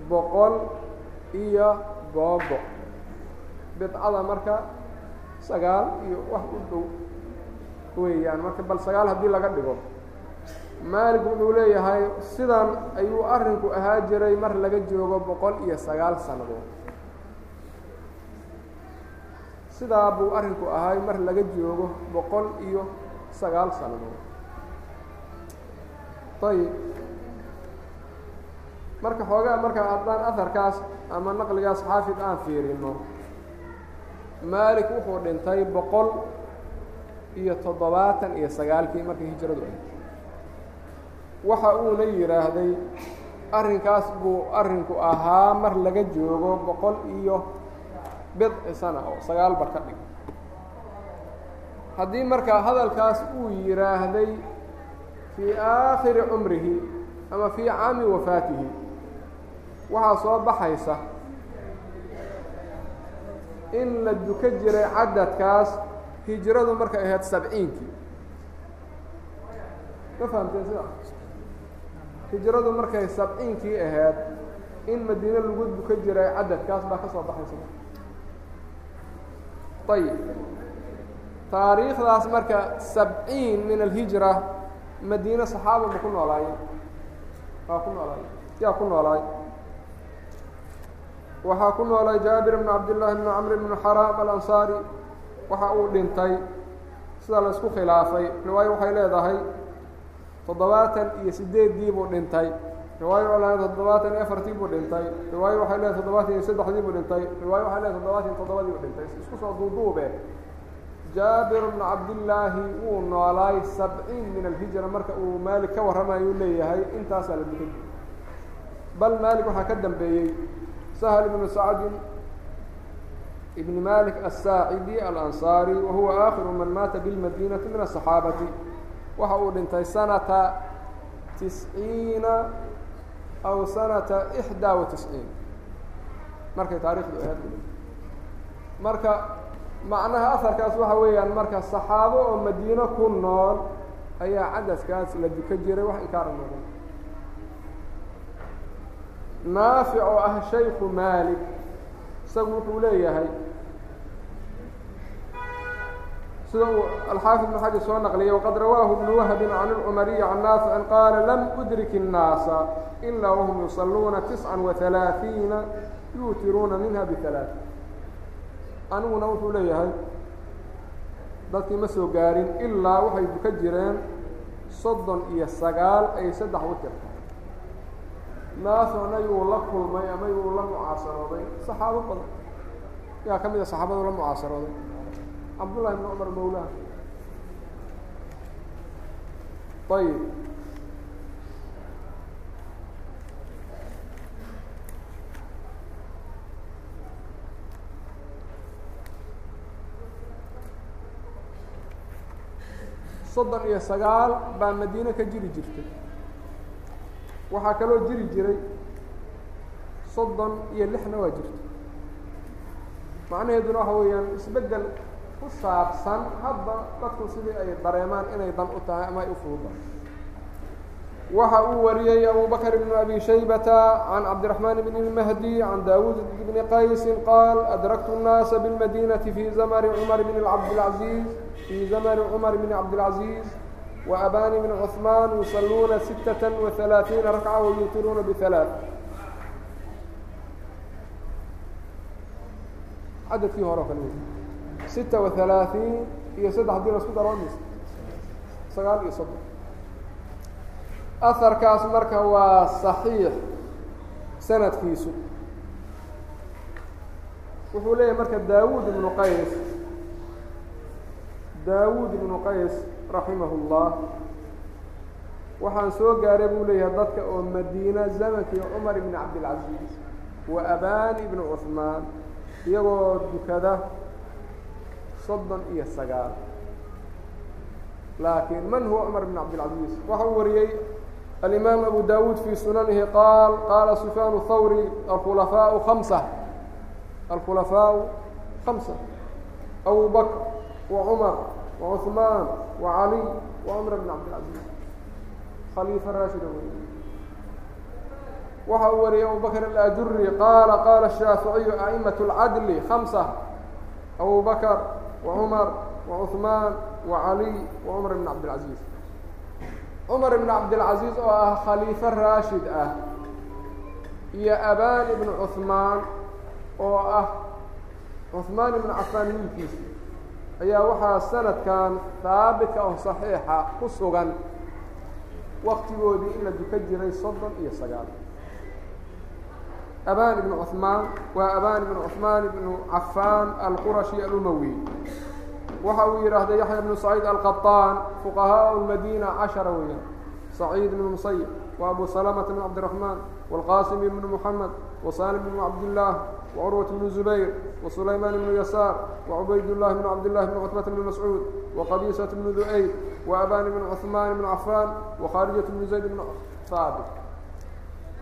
boqol iyo googo bidcada marka sagaal iyo wax u dhow weeyaan. Marka bal sagaal haddii laga dhigo maalik wuxuu leeyahay sidan ayuu arrinku ahaa jiray mar laga joogo boqol iyo sagaal sannadood sidaa buu arrinku ahay mar laga joogo boqol iyo sagaal sannadood ayib marka xoogaa marka haddaan aharkaas ama naqligaas xaafid aan fiirino maalik wuxuu dhintay boqol iyo toddobaatan iyo sagaalkii markay hijradu ahayd. Waxa uuna yidhaahday arrinkaas buu arrinku ahaa mar laga joogo boqol iyo bidci sana oo sagaal bar ka dhig. Haddii marka hadalkaas uu yidhaahday fii aakhiri cumrihi ama fii caami wafaatihi waxaa soo baxaysa in la duka jiray cadadkaas hijradu markay ahayd sabciinkii. Ma fahamteen sida? Hijradu markay sabciinkii ahayd in madiine lagu duka jiray cadadkaas baa ka soo baxaysa. Ayib taariikhdaas marka sabciin min alhijra madiine saxaaba ma ku noolaayeen waa ku noolaay yaa ku noolaay. Waxaa ku noolay jaabir bn cabdillaahi bn camr bn xaraam alansaari waxa uu dhintay sida la isku khilaafay. Riwaayo waxay leedahay toddobaatan iyo siddeeddii buu dhintay. Riwaayo waxay leedahay toddobaatan iyo afartii buu dhintay. Riwaayo waxay leedahay toddobaatan iyo saddexdii buu dhintay. Riwaayo waxay leedahay toddobaatan iyo toddobadii buu dhintay. Isku soo duuduube jaabir bn cabdillaahi wuu noolaay sabciin min alhijra marka uu maalik ka warramayuu leeyahay. Intaasaa la dukay bal maalik waxaa ka dambeeyey sahal ibnu sacdin بن مالك الساacدي الأنصاري وهuوa آkخر maن maaتa بالمdينة من الصحاaبة waxa uu dhintay سنةa تiسعيiنa أو سنةa إحدى وتiسعيiن markay taarikhdu ahayd marka macnaha aharkaas waxa weeyaan marka صaxaabo oo madiino ku nool ayaa cadadkaas la duka jiray wax inkaara noqon naafic oo ah shayku maalik isagu wuxuu leeyahay sida uu alxaafid ibn xajar soo naqliyay waqad rawaahu ibnu wahbin can اlcumariyi can naaficin qaala lam udrik الnaasa ilaa wahum yusaluuna tisca وaثalaaثiina yuutiruuna minha biثalaaث aniguna wuxuu leeyahay dadkii ma soo gaarin ilaa waxay duka jireen soddon iyo sagaal ay saddex witirka naasona yuu la kulmay ama yuu la mucaasarooday saxaabo badan. Yaa ka a saxaabadu la mucaasarooday cabdullahi bn cumar mawlaha ayib soddon iyo sagaal baa madiine ka jiri jirtay waxaa kaloo jiri jiray soddon iyo lixna waa jirto macnaheeduna waxa weeyaan isbeddel ku saabsan hadda dadku sidii ay dareemaan inay dan u tahay ama ay u fududahay waxa uu wariyey abu bakr bn abi shaybata can cabdiraxmaan bn اlmahdi can daawuud bni qaysi qaal adraktu الnaasa bاlmadinati fi zamani cumar bn cabdاlcaziiz fi zamani cumar bn cabdاlcaziiz وأbاni بن cثmaan yusaluuna siتaة وaثaلaaثiina rakcة wayutiruuna bثaلaaث cadadkii hore o kale sita وaثaلaaثiin iyo saddex dii lasku daro mis sagaal iyo soddon aharkaas marka waa صaxiix sanadkiisu wuxuu leeyahay marka daawud ibnu qays daawud ibnu qays raximah اllah waxaan soo gaaray buu leeyahay dadka oo madiina zamankii cumar ibn cabdilcaziiz wa abaan ibnu cuثmaan iyagoo dukada soddon iyo sagaal. Laakiin man huwa cumar bn cabdilcaziiz waxa uu wariyey alimaam abu dawuud fii sunanihi qaal qaala sufyaan thawri alkhulafaau hamsa alkhulafaau hamsa abu bakr wa cumar wa cuثmaan wa caliy wa cumar bn cabdilcaziiz khaliifa raashida wey waxa uu wariyey abu bakr alajuri qaala qaala الshaaficiyu a'imaة اlcadli hamsa abu bakr wa cumar wa cuثmaan wa caliy wa cumar bn cabdilcaziiz cumar ibn cabdilcaziiz oo ah khaliifo raashid ah iyo abaan ibnu cuثmaan oo ah cuثmaan ibnu cafaan wiilkiisa ayaa waxaa sanadkan haabitka oo صaxiixa ku sugan waktigoodii in la duka jiray soddon iyo sagaal abaan ibnu cuثmaan waa abaan ibnu cuثmaan ibnu cafaan alqurashi alumawi waxa uu yidhaahday yaxya bnu saciid alqaطaan fuqahaء اmadina cashara weeyaan saciid ibn musayib wa abu salamata bn cabdiraحmaan wاlqasim ibn muxamed wasalim bn cabdillaah wacurwaة bn zubayr wasulaymaan ibnu yasaar wacubayd llahi bn cabdillahi bn cutbata bn mascuud waqabiisat bn du'ayd waabaan ibn cuثmaan ibn cafaan wakhaarijaة bn zayd bn haabit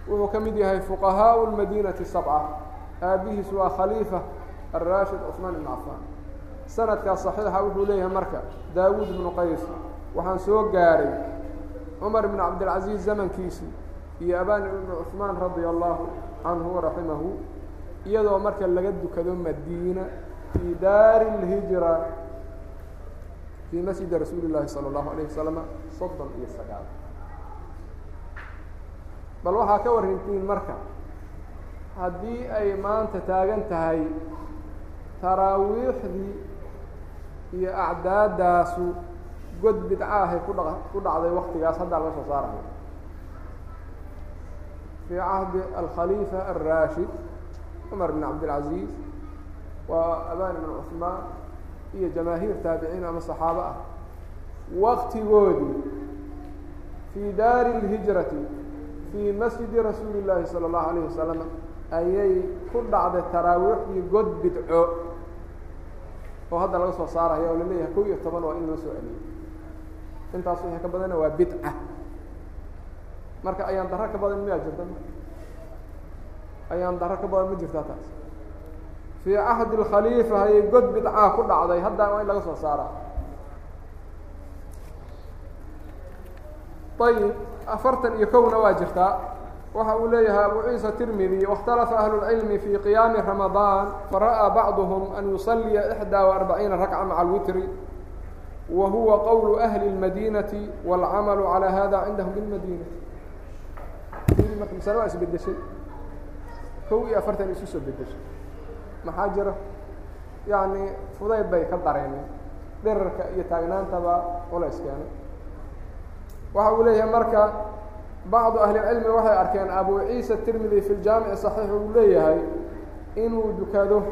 wuxuu ka mid yahay fuqahaء اmadinati sabca aabihiis waa khaliifa araashid cuثmaan ibn cafaan sanadkaas صaxiixa wuxuu leeyahay marka daawuud ibnu qays waxaan soo gaaray cumar ibn cabdilcaziiz zamankiisii iyo abaan ibnu cuثmaan radia allahu canhu waraximahu iyadoo marka laga dukado madiina fii daari اlhijra fii masjidi rasuuli اllahi salى اllahu alayه wasalama soddon iyo sagaal bal waxaa ka warintiin marka haddii ay maanta taagan tahay taraawiixdii iyo acdaadaasu god bidca ahay ku dha ku dhacday waktigaas haddaa laga soo saarayo fii cahdi alkhaliifa alraashid cumar bn cabdilcaziiz waa abaan ibn cuثmaan iyo jamaahiir taabiciin ama saxaabo ah waktigoodii fii daari اlhijrati fii masjidi rasuuli اllaahi salى اllahu alayh wasalam ayay ku dhacday taraawiixdii god bidco oo hadda laga soo saaraya oo laleeyahay kow iyo toban waa in loo soo celiyo intaas wixii ka badana waa bidca marka ayaan daro ka badan miyaa jirta ayaan daro ka badan ma jirtaa taas fii cahdi اlkhaliifa ayay god bidcaa ku dhacday hadda waa in laga soo saara ayib afartan iyo kowna waa jirtaa waxa uu leeyahay abu ciisa tirmidi واkhtalafa ahlu اlcilmi fii qiyaami ramadaan fara'aa bacduhm an yusaliya ixdaa وarbaciina rakca maca alwitri wa huwa qowlu ahli اlmadinati wاlcamalu calى hada cindahum biاlmadinati kadib marka masalada isbedeshay kow iyo afartan isu soo bedeshay maxaa jira? Yani fudayd bay ka dareemeen. Dherarka iyo taagnaantaba culays keenay waxa uu leeyahay marka bacdu ahlicilmi waxay arkeen abu ciisa tirmidi fi ljaamici saxiix uu leeyahay inuu dukado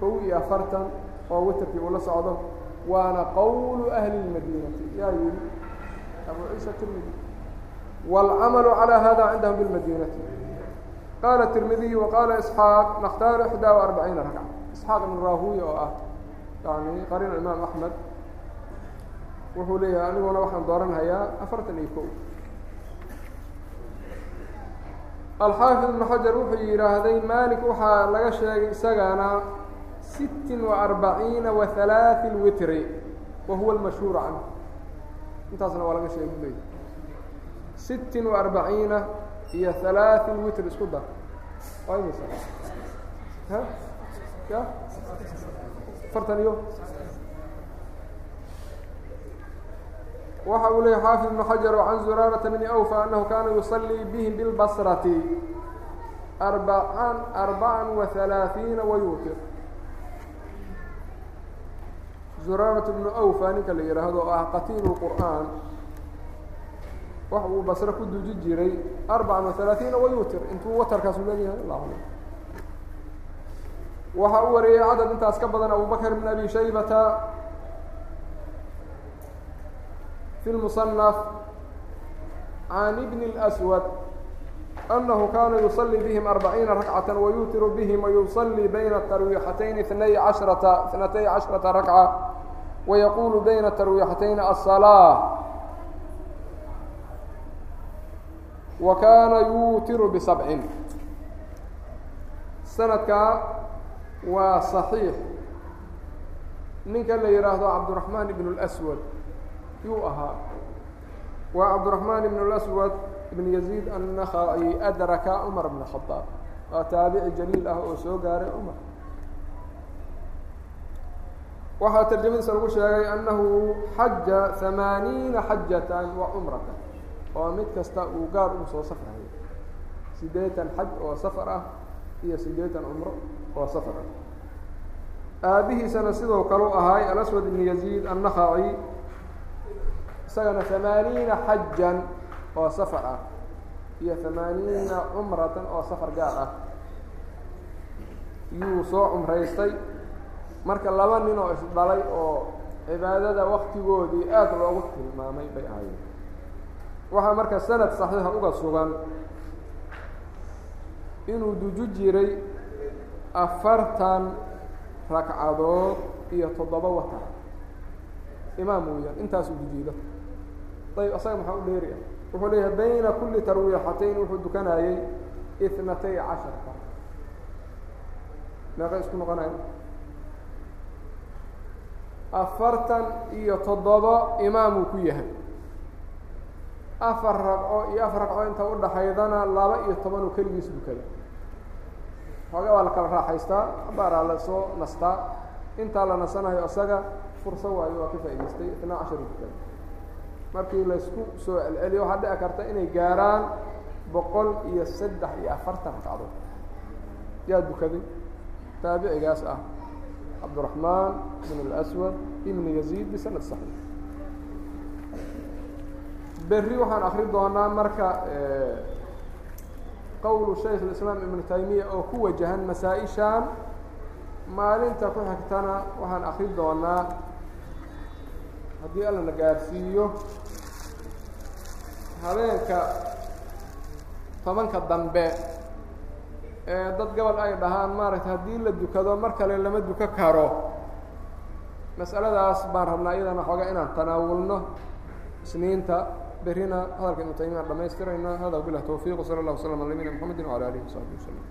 kow iyo afartan oo witerkii uu la socdo waana qowlu ahli lmadiinati yaa yidhi abu ciisa tirmidi wاlcamalu calى hada cindahum biاlmadinati qaala tirmidiy waqaala isxaaq nakhtaaru ixdaa وarbaciina rakca isxaaq ibn rahuy oo ah yani qariin imaam axmed wuxuu leeyahay aniguna waxaan dooranhayaa afartan iyo kow alxaafid ibnu xajar wuxuu yidhaahday malik waxaa laga sheegay isagana sittin وarbaciina wa halaaثi اlwitri wa huwa almashhuur canhu intaasna waa laga sheegay sittin wa arbaciina iyo halaaثin witr isku dar waa imisa ya afartan iyo waxa uu leeyay xaafid ibn xajar can zuraarata bni awfa anahu kana yusalii bihim bilbasrati arbaan arbaa wa halaaثiina wa yutir zuraarata bnu awfa ninka la yidhaahdo oo ah qatiil qur'aan waxa uu basre ku duji jiray arbacan wa halaaثiina wayuutir intuu watarkaasu leeyahay allah alam waxa u wariyey cadad intaas ka badan abu bakr bn abi shaybata في المصنف عن ابن الأسود أنه كان يصلي بهم أربعين ركعة ويوتر بهم ويصلي بين الترويحتين اثني عشرة اثنتي عشرة ركعة wayaquulu bayna tarwiixatayn aلصalaaة wa kaana yuutiru bisabcin sanadkaa waa صaxiix ninka la yihaahdo cabdالرaحmaan ibn الأswad yuu ahaa waa cabdالرaحmaan ibn الأswad ibn yaزيid النakhaci adraka cmar bn الخaطاab waa taabici jaliil ah oo soo gaaray cmar waxaa tarjamadiisa lagu sheegay annahu xaja ثamaaniina xajata wa cumrata oo mid kasta uu gaar ugu soo safrayo siddeetan xaj oo safar ah iyo siddeetan cumro oo safar ah. Aabihiisana sidoo kale u ahaay alaswad ibn yaziid annakhaci isagana ثamaaniina xajan oo safar ah iyo ثamaaniina cumratan oo safar gaar ah. Yuu soo cumraystay marka laba nin oo isdhalay oo cibaadada waktigoodii aada loogu tilmaamay bay ahayd waxaa marka sanad saxiixa uga sugan inuu duju jiray afartan ragcadood iyo toddoba watar imaam weeyaan intaasuu dujiido ayb asaga maxaa u dheeri ah. Wuxuu leeyahay bayna kuli tarwiixatayn wuxuu dukanayey itnatay casharka. Meeqay isku noqonayo afartan iyo toddoba imaamuu ku yahay afar ragco iyo afar ragco inta udhaxaydana laba iyo toban tobanuu keligiis dukada xoogaa waa la kala raaxaystaa abaaraa la soo nastaa intaa la nasanayo isaga fursa waayo waa ka faa'idaystay itnaa cashar dukada markii laysku soo celceliyo waxaa dhici karta inay gaaraan boqol iyo saddex iyo afartan ragcadood. Yaa dukaday taabicigaas ah cabdiraxmaan bn اlswad ibn yaziid bisanad saxiix berri waxaan akrin doonaa marka eh, qowlu shaykh اiسlaam ibnu taymiya oo ku wajahan masaaishaan. Maalinta ku xigtana waxaan akrin doonaa. Haddii alla na gaarsiiyo habeenka tobanka dambe ee dad gobol ay dhahaan maaragta haddii la dukado mar kale lama duka karo. Mas'aladaas baan rabnaa iyadana xooga inaan tanaawulno isniinta berrina hadalka ibnu taymiya dhamaystirayna hada wabilah towfiiq sala allah waslam ala nabiyina mxamedi wala alihi wasaxbi wasalam